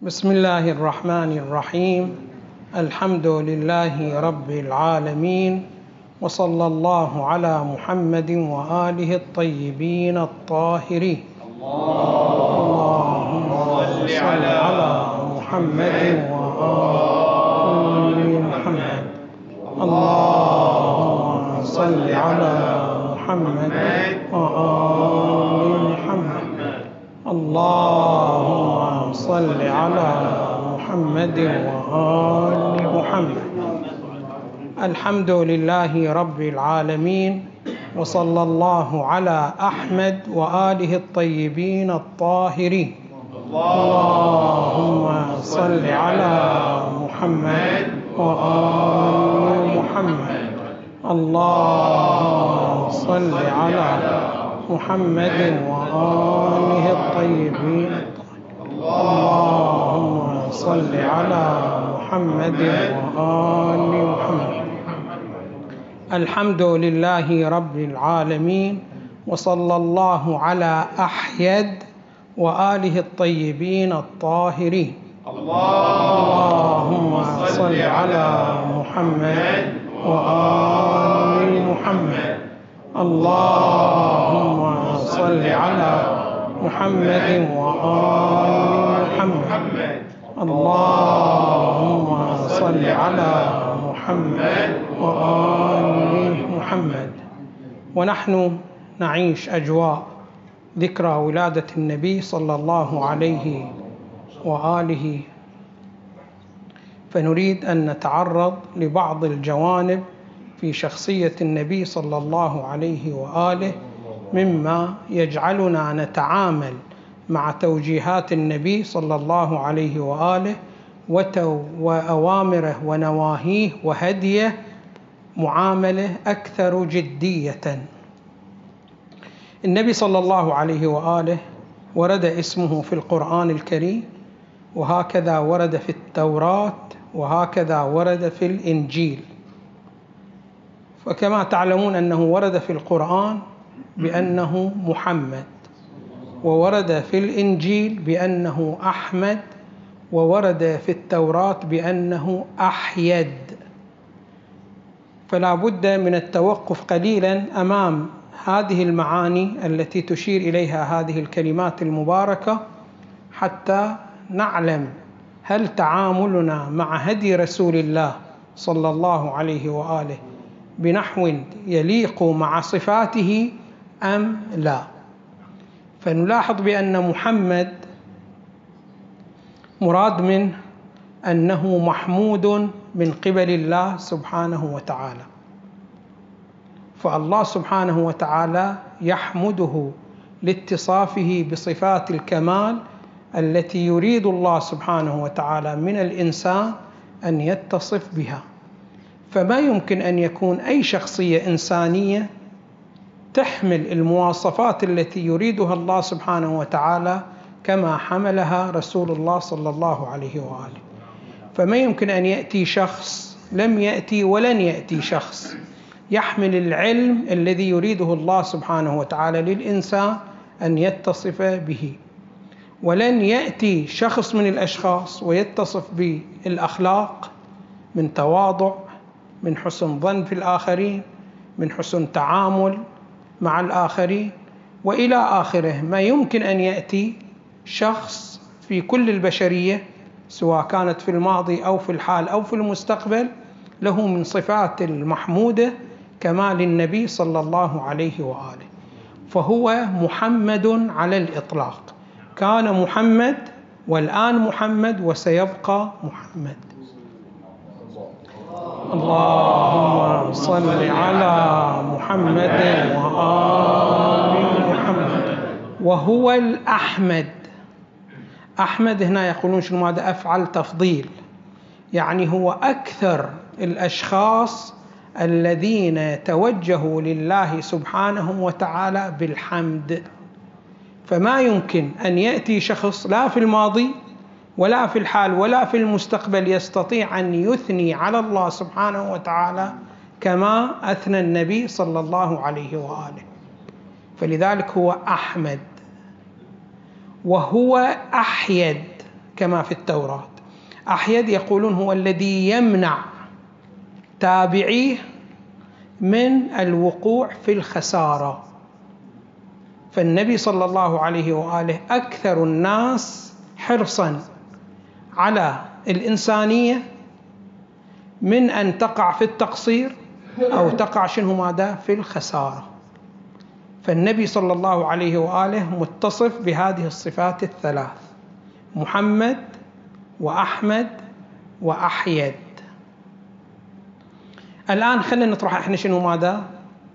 بسم الله الرحمن الرحيم. الحمد لله رب العالمين. وصلى الله على محمد وآله الطيبين الطاهرين. اللهم صل على محمد وآل محمد. اللهم صل على محمد وآل محمد. اللهم صل على محمد وآل محمد. الحمد لله رب العالمين وصلى الله على أحمد وآله الطيبين الطاهرين. اللهم صل على محمد وآل محمد. اللهم صل على محمد وآله الطيبين اللهم صل على محمد وآل محمد. الحمد لله رب العالمين وصلى الله على أحيد وآله الطيبين الطاهرين. اللهم صل على محمد وآل محمد. اللهم صل على محمد وآل محمد. اللهم صل على محمد وآل محمد. ونحن نعيش أجواء ذكرى ولادة النبي صلى الله عليه وآله. فنريد أن نتعرض لبعض الجوانب في شخصية النبي صلى الله عليه وآله مما يجعلنا نتعامل مع توجيهات النبي صلى الله عليه وآله وأوامره ونواهيه وهديه معامله أكثر جدية. النبي صلى الله عليه وآله ورد اسمه في القرآن الكريم وهكذا ورد في التوراة وهكذا ورد في الإنجيل. فكما تعلمون أنه ورد في القرآن بأنه محمد. وورد في الإنجيل بأنه أحمد وورد في التوراة بأنه أحيد. فلا بد من التوقف قليلا أمام هذه المعاني التي تشير إليها هذه الكلمات المباركة حتى نعلم هل تعاملنا مع هدي رسول الله صلى الله عليه وآله بنحو يليق مع صفاته أم لا. فنلاحظ بأن محمد مراد منه أنه محمود من قبل الله سبحانه وتعالى. فالله سبحانه وتعالى يحمده لاتصافه بصفات الكمال التي يريد الله سبحانه وتعالى من الإنسان أن يتصف بها. فما يمكن أن يكون أي شخصية إنسانية تحمل المواصفات التي يريدها الله سبحانه وتعالى كما حملها رسول الله صلى الله عليه وآله. فما يمكن أن يأتي شخص لم يأتي ولن يأتي شخص يحمل العلم الذي يريده الله سبحانه وتعالى للإنسان أن يتصف به. ولن يأتي شخص من الأشخاص ويتصف بالأخلاق من تواضع من حسن ظن في الآخرين من حسن تعامل مع الآخرين وإلى آخره. ما يمكن أن يأتي شخص في كل البشرية سواء كانت في الماضي أو في الحال أو في المستقبل له من صفات المحمودة كمال النبي صلى الله عليه وآله. فهو محمد على الإطلاق. كان محمد والآن محمد وسيبقى محمد. اللهم صل على محمد وآل محمد. وهو الأحمد. أحمد هنا يقولون شنو؟ ماذا أفعل تفضيل. يعني هو أكثر الأشخاص الذين توجهوا لله سبحانه وتعالى بالحمد. فما يمكن أن يأتي شخص لا في الماضي ولا في الحال ولا في المستقبل يستطيع أن يثني على الله سبحانه وتعالى كما أثنى النبي صلى الله عليه وآله. فلذلك هو أحمد وهو أحيد كما في التوراة. أحيد يقولون هو الذي يمنع تابعيه من الوقوع في الخسارة. فالنبي صلى الله عليه وآله أكثر الناس حرصا على الإنسانية من أن تقع في التقصير أو تقع شنو ماذا؟ في الخسارة. فالنبي صلى الله عليه وآله متصف بهذه الصفات الثلاث محمد وأحمد وأحيد. الآن خلينا نطرح إحنا شنو ماذا؟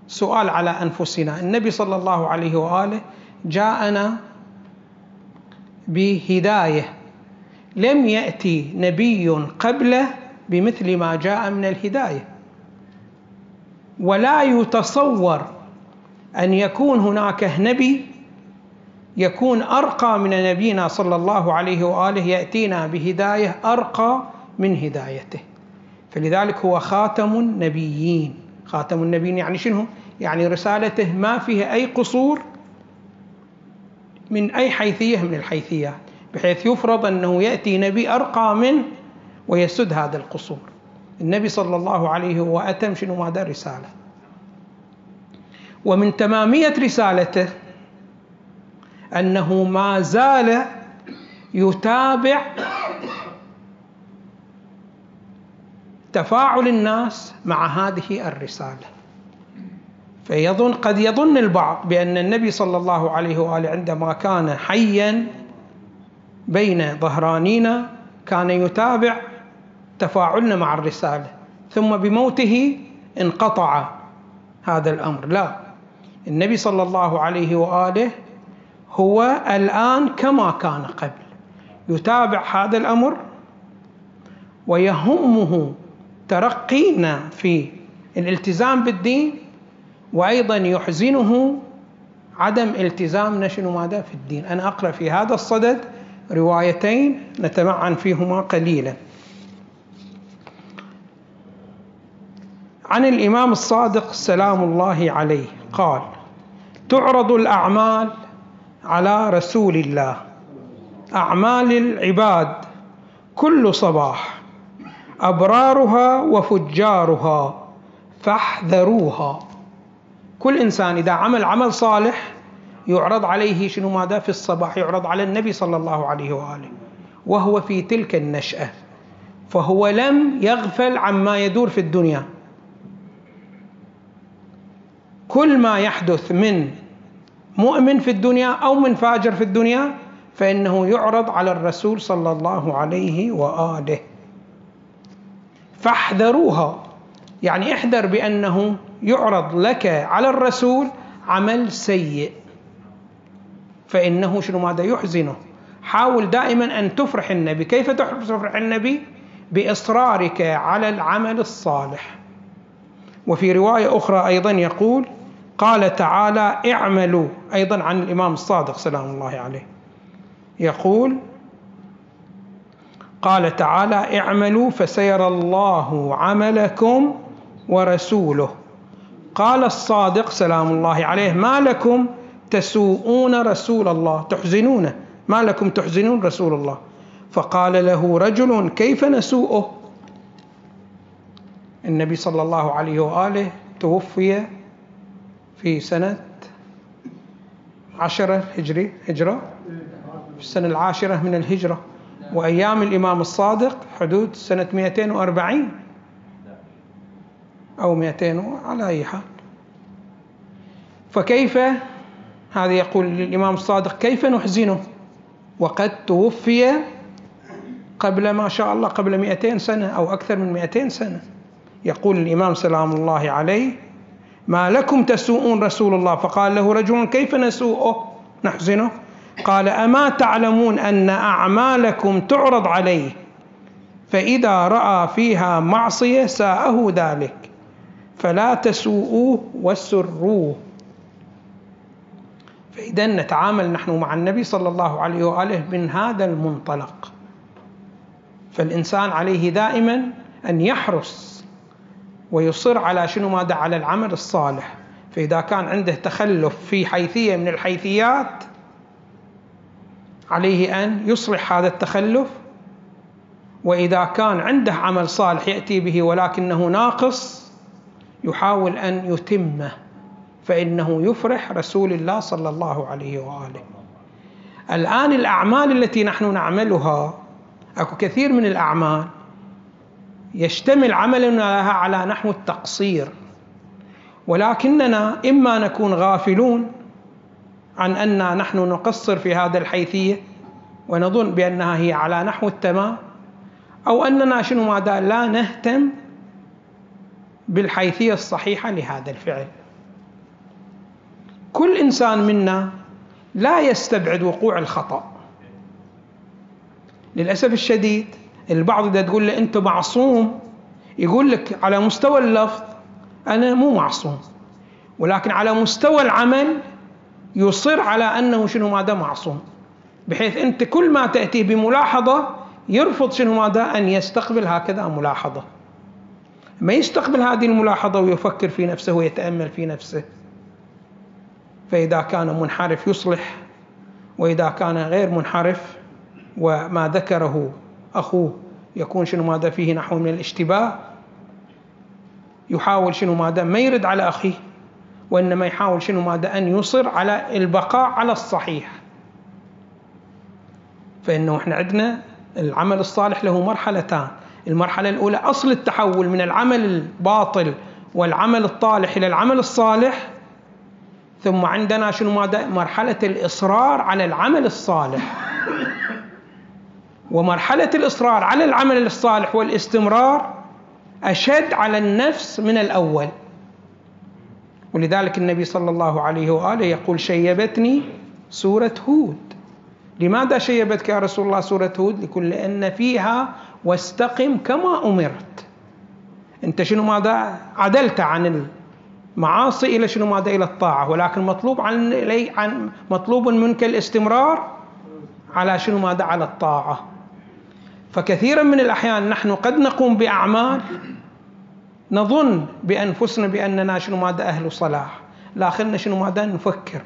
سؤال على أنفسنا. النبي صلى الله عليه وآله جاءنا بهداية لم يأتي نبي قبله بمثل ما جاء من الهداية. ولا يتصور أن يكون هناك نبي يكون أرقى من نبينا صلى الله عليه وآله يأتينا بهداية أرقى من هدايته. فلذلك هو خاتم النبيين. خاتم النبيين يعني شنو؟ يعني رسالته ما فيها أي قصور من أي حيثية من الحيثيات. بحيث يفرض أنه يأتي نبي أرقى منه ويسد هذا القصور. النبي صلى الله عليه وأتم شنو؟ ماذا رسالة. ومن تمامية رسالته أنه ما زال يتابع تفاعل الناس مع هذه الرسالة. فيظن قد يظن البعض بأن النبي صلى الله عليه وآله عندما كان حيا بين ظهرانينا كان يتابع تفاعلنا مع الرسالة ثم بموته انقطع هذا الأمر. لا النبي صلى الله عليه وآله هو الآن كما كان قبل يتابع هذا الأمر ويهمه ترقينا في الالتزام بالدين وأيضا يحزنه عدم التزامنا شنو ماذا في الدين. أنا أقرأ في هذا الصدد روايتين نتمعن فيهما قليلا. عن الإمام الصادق سلام الله عليه قال تعرض الأعمال على رسول الله. أعمال العباد كل صباح أبرارها وفجارها فاحذروها. كل إنسان إذا عمل عمل صالح يعرض عليه شنو ماذا في الصباح؟ يعرض على النبي صلى الله عليه وآله وهو في تلك النشأة فهو لم يغفل عما يدور في الدنيا. كل ما يحدث من مؤمن في الدنيا أو من فاجر في الدنيا فإنه يعرض على الرسول صلى الله عليه وآله. فاحذروها يعني احذر بأنه يعرض لك على الرسول عمل سيء. فإنه شنو ماذا يحزنه؟ حاول دائما أن تفرح النبي. كيف تفرح النبي؟ بإصرارك على العمل الصالح. وفي رواية أخرى أيضا يقول قال تعالى اعملوا أيضا عن الإمام الصادق سلام الله عليه. يقول قال تعالى اعملوا فسيرى الله عملكم ورسوله. قال الصادق سلام الله عليه ما لكم تسوءون رسول الله تحزنونه ما لكم تحزنون رسول الله؟ فقال له رجل كيف نسوءه؟ النبي صلى الله عليه وآله توفي في سنة عشرة هجري هجرة في السنة العاشرة من الهجرة. وأيام الإمام الصادق حدود سنة 240 أو 200 على أي حال. فكيف هذا يقول للإمام الصادق كيف نحزنه؟ وقد توفي قبل ما شاء الله قبل 200 سنة أو أكثر من 200 سنة. يقول الإمام سلام الله عليه ما لكم تسوءون رسول الله؟ فقال له رجل كيف نسوءه؟ نحزنه؟ قال أما تعلمون أن أعمالكم تعرض عليه فإذا رأى فيها معصية ساءه ذلك فلا تسوءوه وسروه. فاذا نتعامل نحن مع النبي صلى الله عليه وآله من هذا المنطلق. فالإنسان عليه دائما أن يحرص ويصر على شنو ماذا؟ على العمل الصالح. فإذا كان عنده تخلف في حيثية من الحيثيات عليه أن يصلح هذا التخلف. وإذا كان عنده عمل صالح يأتي به ولكنه ناقص يحاول أن يتمه. فإنه يفرح رسول الله صلى الله عليه وآله. الآن الأعمال التي نحن نعملها أكو كثير من الأعمال يشتمل عملنا لها على نحو التقصير. ولكننا إما نكون غافلون عن أن نحن نقصر في هذا الحيثية ونظن بأنها هي على نحو التمام أو أننا شنو ماذا لا نهتم بالحيثية الصحيحة لهذا الفعل. كل إنسان منا لا يستبعد وقوع الخطأ. للأسف الشديد البعض إذا تقول له أنت معصوم يقول لك على مستوى اللفظ أنا مو معصوم ولكن على مستوى العمل يصر على أنه شنو ماذا معصوم بحيث أنت كل ما تأتي بملاحظة يرفض شنو ماذا أن يستقبل هكذا ملاحظة. ما يستقبل هذه الملاحظة ويفكر في نفسه ويتأمل في نفسه. فإذا كان منحرف يصلح وإذا كان غير منحرف وما ذكره أخوه يكون شنو ماذا فيه نحو من الاشتباه يحاول شنو ماذا ما يرد على أخيه وإنما يحاول شنو ماذا أن يصر على البقاء على الصحيح. فإنه إحنا عندنا العمل الصالح له مرحلتان. المرحلة الأولى أصل التحول من العمل الباطل والعمل الطالح إلى العمل الصالح ثم عندنا شنو ماذا مرحلة الإصرار على العمل الصالح. ومرحلة الإصرار على العمل الصالح والاستمرار أشد على النفس من الأول. ولذلك النبي صلى الله عليه وآله يقول شيبتني سورة هود. لماذا شيبتك يا رسول الله سورة هود؟ يقول لأن فيها واستقم كما أمرت. أنت شنو ماذا عدلت عن المعاصي إلى شنو ماذا إلى الطاعة. ولكن مطلوب عن, عن مطلوب منك الاستمرار على شنو ماذا على الطاعة. فكثيرا من الأحيان نحن قد نقوم بأعمال نظن بأنفسنا بأننا شنو ماذا أهل صلاح. لكننا شنو ماذا نفكر.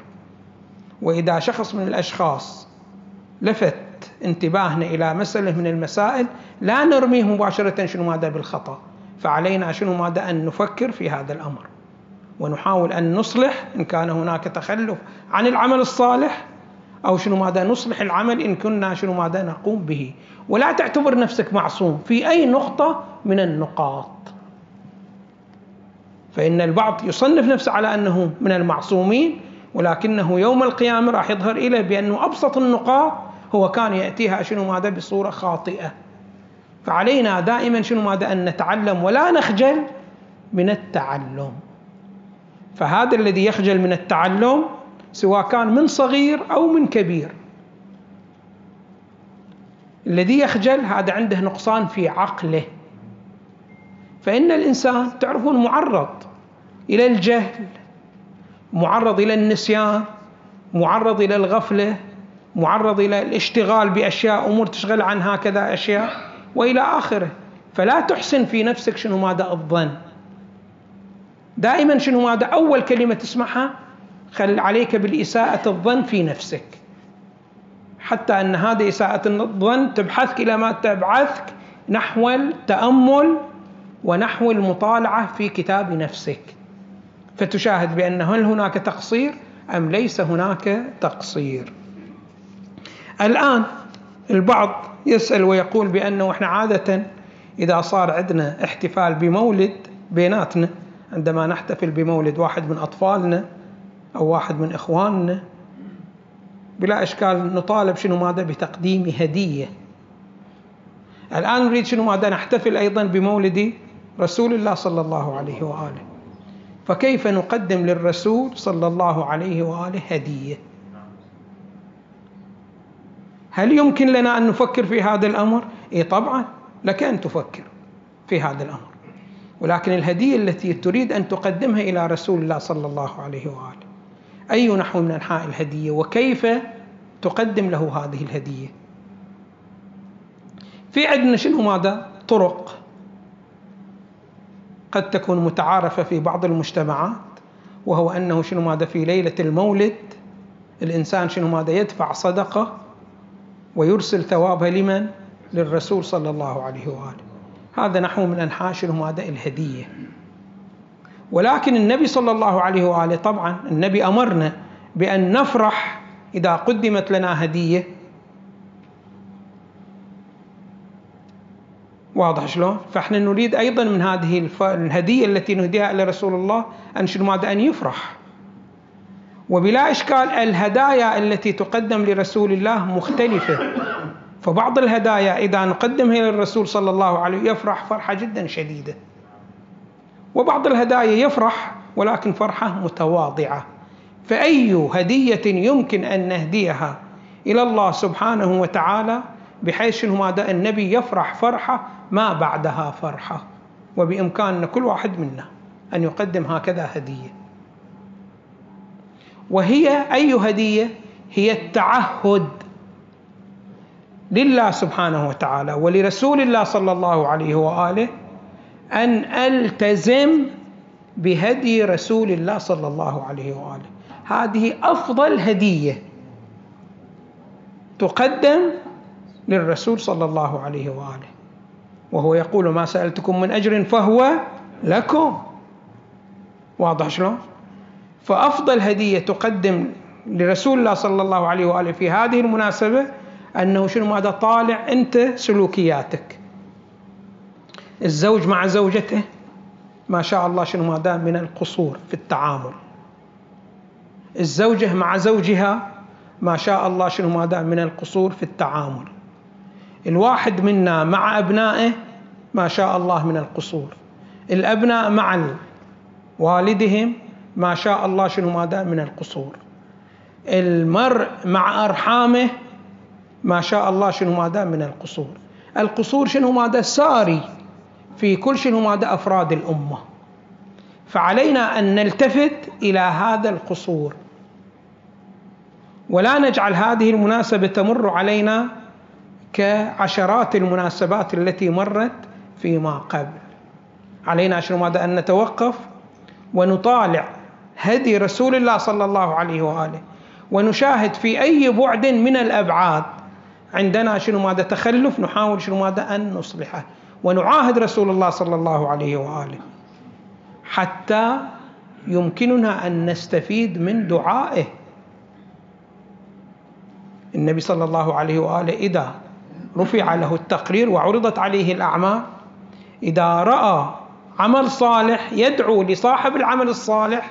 وإذا شخص من الأشخاص لفت انتباهنا إلى مسألة من المسائل لا نرميه مباشرة شنو ماذا بالخطأ. فعلينا شنو ماذا أن نفكر في هذا الأمر. ونحاول أن نصلح إن كان هناك تخلف عن العمل الصالح أو شنو ماذا نصلح العمل إن كنا شنو ماذا نقوم به. ولا تعتبر نفسك معصوم في أي نقطة من النقاط. فإن البعض يصنف نفسه على أنه من المعصومين ولكنه يوم القيامة راح يظهر إليه بأنه أبسط النقاط هو كان يأتيها شنو ماذا بصورة خاطئة. فعلينا دائما شنو ماذا أن نتعلم ولا نخجل من التعلم. فهذا الذي يخجل من التعلم سواء كان من صغير أو من كبير. الذي يخجل هذا عنده نقصان في عقله. فإن الإنسان تعرفون معرض إلى الجهل معرض إلى النسيان معرض إلى الغفلة معرض إلى الاشتغال بأشياء أمور تشغل عن هكذا أشياء وإلى آخره. فلا تحسن في نفسك شنو ماذا الظن. دائما شنو ماذا أول كلمة تسمعها خل عليك بالإساءة الظن في نفسك. حتى أن هذه إساءة الظن تبحثك إلى ما تبعثك نحو التأمل ونحو المطالعة في كتاب نفسك. فتشاهد بأن هل هناك تقصير أم ليس هناك تقصير. الآن البعض يسأل ويقول بأنه إحنا عادة إذا صار عندنا احتفال بمولد بيناتنا عندما نحتفل بمولد واحد من أطفالنا أو واحد من إخواننا بلا إشكال نطالب شنو ماذا بتقديم هدية. الآن نريد شنو ماذا نحتفل أيضا بمولد رسول الله صلى الله عليه وآله. فكيف نقدم للرسول صلى الله عليه وآله هدية؟ هل يمكن لنا أن نفكر في هذا الأمر؟ إيه طبعا لك أن تفكر في هذا الأمر. ولكن الهدية التي تريد أن تقدمها إلى رسول الله صلى الله عليه وآله. أي نحو من أنحاء الهدية؟ وكيف تقدم له هذه الهدية؟ في عندنا شنو ماذا؟ طرق قد تكون متعارفة في بعض المجتمعات وهو أنه شنو ماذا؟ في ليلة المولد الإنسان شنو ماذا؟ يدفع صدقة ويرسل ثوابها لمن؟ للرسول صلى الله عليه وآله. هذا نحو من أنحاش هذا الهدية ولكن النبي صلى الله عليه وآله طبعا النبي أمرنا بأن نفرح إذا قدمت لنا هدية واضح شلون؟ فإحنا نريد أيضا من هذه الهدية التي نهديها إلى رسول الله أن شنو ماذا أن يفرح. وبلا إشكال الهدايا التي تقدم لرسول الله مختلفة. فبعض الهدايا إذا نقدمها للرسول صلى الله عليه وسلم يفرح فرحة جدا شديدة. وبعض الهدايا يفرح ولكن فرحة متواضعة. فأي هدية يمكن أن نهديها إلى الله سبحانه وتعالى بحيث ماذا النبي يفرح فرحة ما بعدها فرحة وبإمكاننا كل واحد منا أن يقدم هكذا هدية وهي أي هدية هي التعهد لله سبحانه وتعالى ولرسول الله صلى الله عليه وآله أن ألتزم بهدي رسول الله صلى الله عليه وآله. هذه أفضل هدية تقدم للرسول صلى الله عليه وآله. وهو يقول ما سألتكم من أجر فهو لكم. واضح شلون؟ فأفضل هدية تقدم لرسول الله صلى الله عليه وآله في هذه المناسبة أنه شنو ماذا طالع؟ أنت سلوكياتك. الزوج مع زوجته ما شاء الله شنو ماذا؟ من القصور في التعامل. الزوجة مع زوجها ما شاء الله شنو ماذا؟ من القصور في التعامل. الواحد منا مع أبنائه ما شاء الله من القصور. الأبناء مع والدهم ما شاء الله شنو ماذا؟ من القصور. المرء مع أرحامه ما شاء الله شنو ماذا من القصور. القصور شنو ماذا ساري. في كل شنو ماذا أفراد الأمة. فعلينا أن نلتفت إلى هذا القصور. ولا نجعل هذه المناسبة تمر علينا كعشرات المناسبات التي مرت فيما قبل. علينا شنو ماذا أن نتوقف ونطالع هدي رسول الله صلى الله عليه وآله. ونشاهد في أي بعد من الأبعاد عندنا شنو ماذا تخلف؟ نحاول شنو ماذا؟ أن نصلحه ونعاهد رسول الله صلى الله عليه وآله. حتى يمكننا أن نستفيد من دعائه. النبي صلى الله عليه وآله إذا رفع له التقرير وعرضت عليه الاعمال إذا رأى عمل صالح يدعو لصاحب العمل الصالح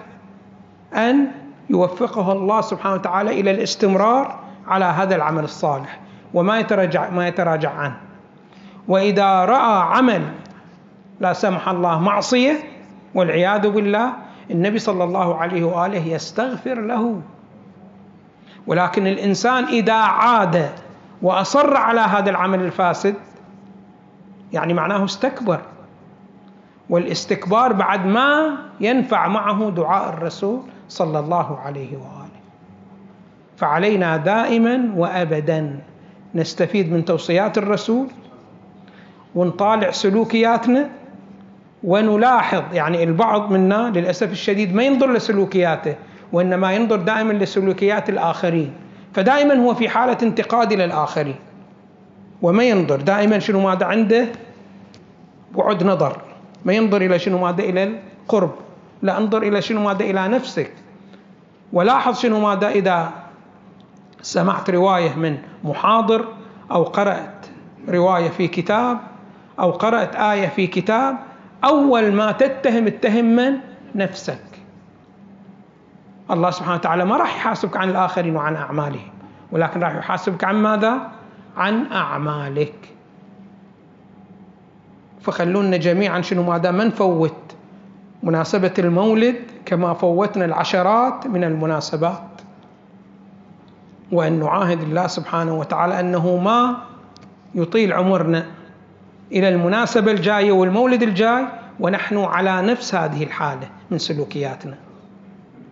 أن يوفقه الله سبحانه وتعالى إلى الاستمرار على هذا العمل الصالح. وما يتراجع ما يتراجع عنه وإذا رأى عمل لا سمح الله معصية والعياذ بالله النبي صلى الله عليه وآله يستغفر له. ولكن الإنسان إذا عاد وأصر على هذا العمل الفاسد يعني معناه استكبر. والاستكبار بعد ما ينفع معه دعاء الرسول صلى الله عليه وآله. فعلينا دائما وابدا. نستفيد من توصيات الرسول ونطالع سلوكياتنا ونلاحظ يعني البعض منا للأسف الشديد ما ينظر لسلوكياته وإنما ينظر دائما لسلوكيات الآخرين فدائما هو في حالة انتقاد إلى الآخرين وما ينظر دائما شنو ماذا عنده؟ بعد نظر ما ينظر إلى شنو ماذا إلى القرب لا انظر إلى شنو ماذا إلى نفسك ولاحظ شنو ماذا إذا سمعت رواية من محاضر أو قرأت رواية في كتاب أو قرأت آية في كتاب أول ما تتهم اتهم من؟ نفسك. الله سبحانه وتعالى ما راح يحاسبك عن الآخرين وعن أعمالهم ولكن راح يحاسبك عن ماذا؟ عن أعمالك. فخلونا جميعا شنو ماذا؟ ما نفوت مناسبة المولد كما فوتنا العشرات من المناسبات. وأن نعاهد الله سبحانه وتعالى أنه ما يطيل عمرنا إلى المناسبة الجاية والمولد الجاي ونحن على نفس هذه الحالة من سلوكياتنا.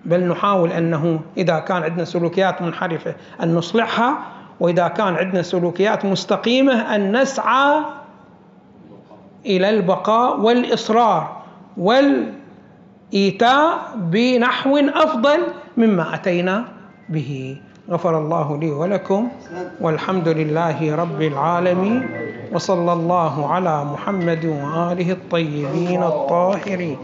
بل نحاول أنه إذا كان عندنا سلوكيات منحرفة أن نصلحها وإذا كان عندنا سلوكيات مستقيمة أن نسعى إلى البقاء والإصرار والإيتاء بنحو أفضل مما أتينا به. غفر الله لي ولكم والحمد لله رب العالمين وصلى الله على محمد وآله الطيبين الطاهرين.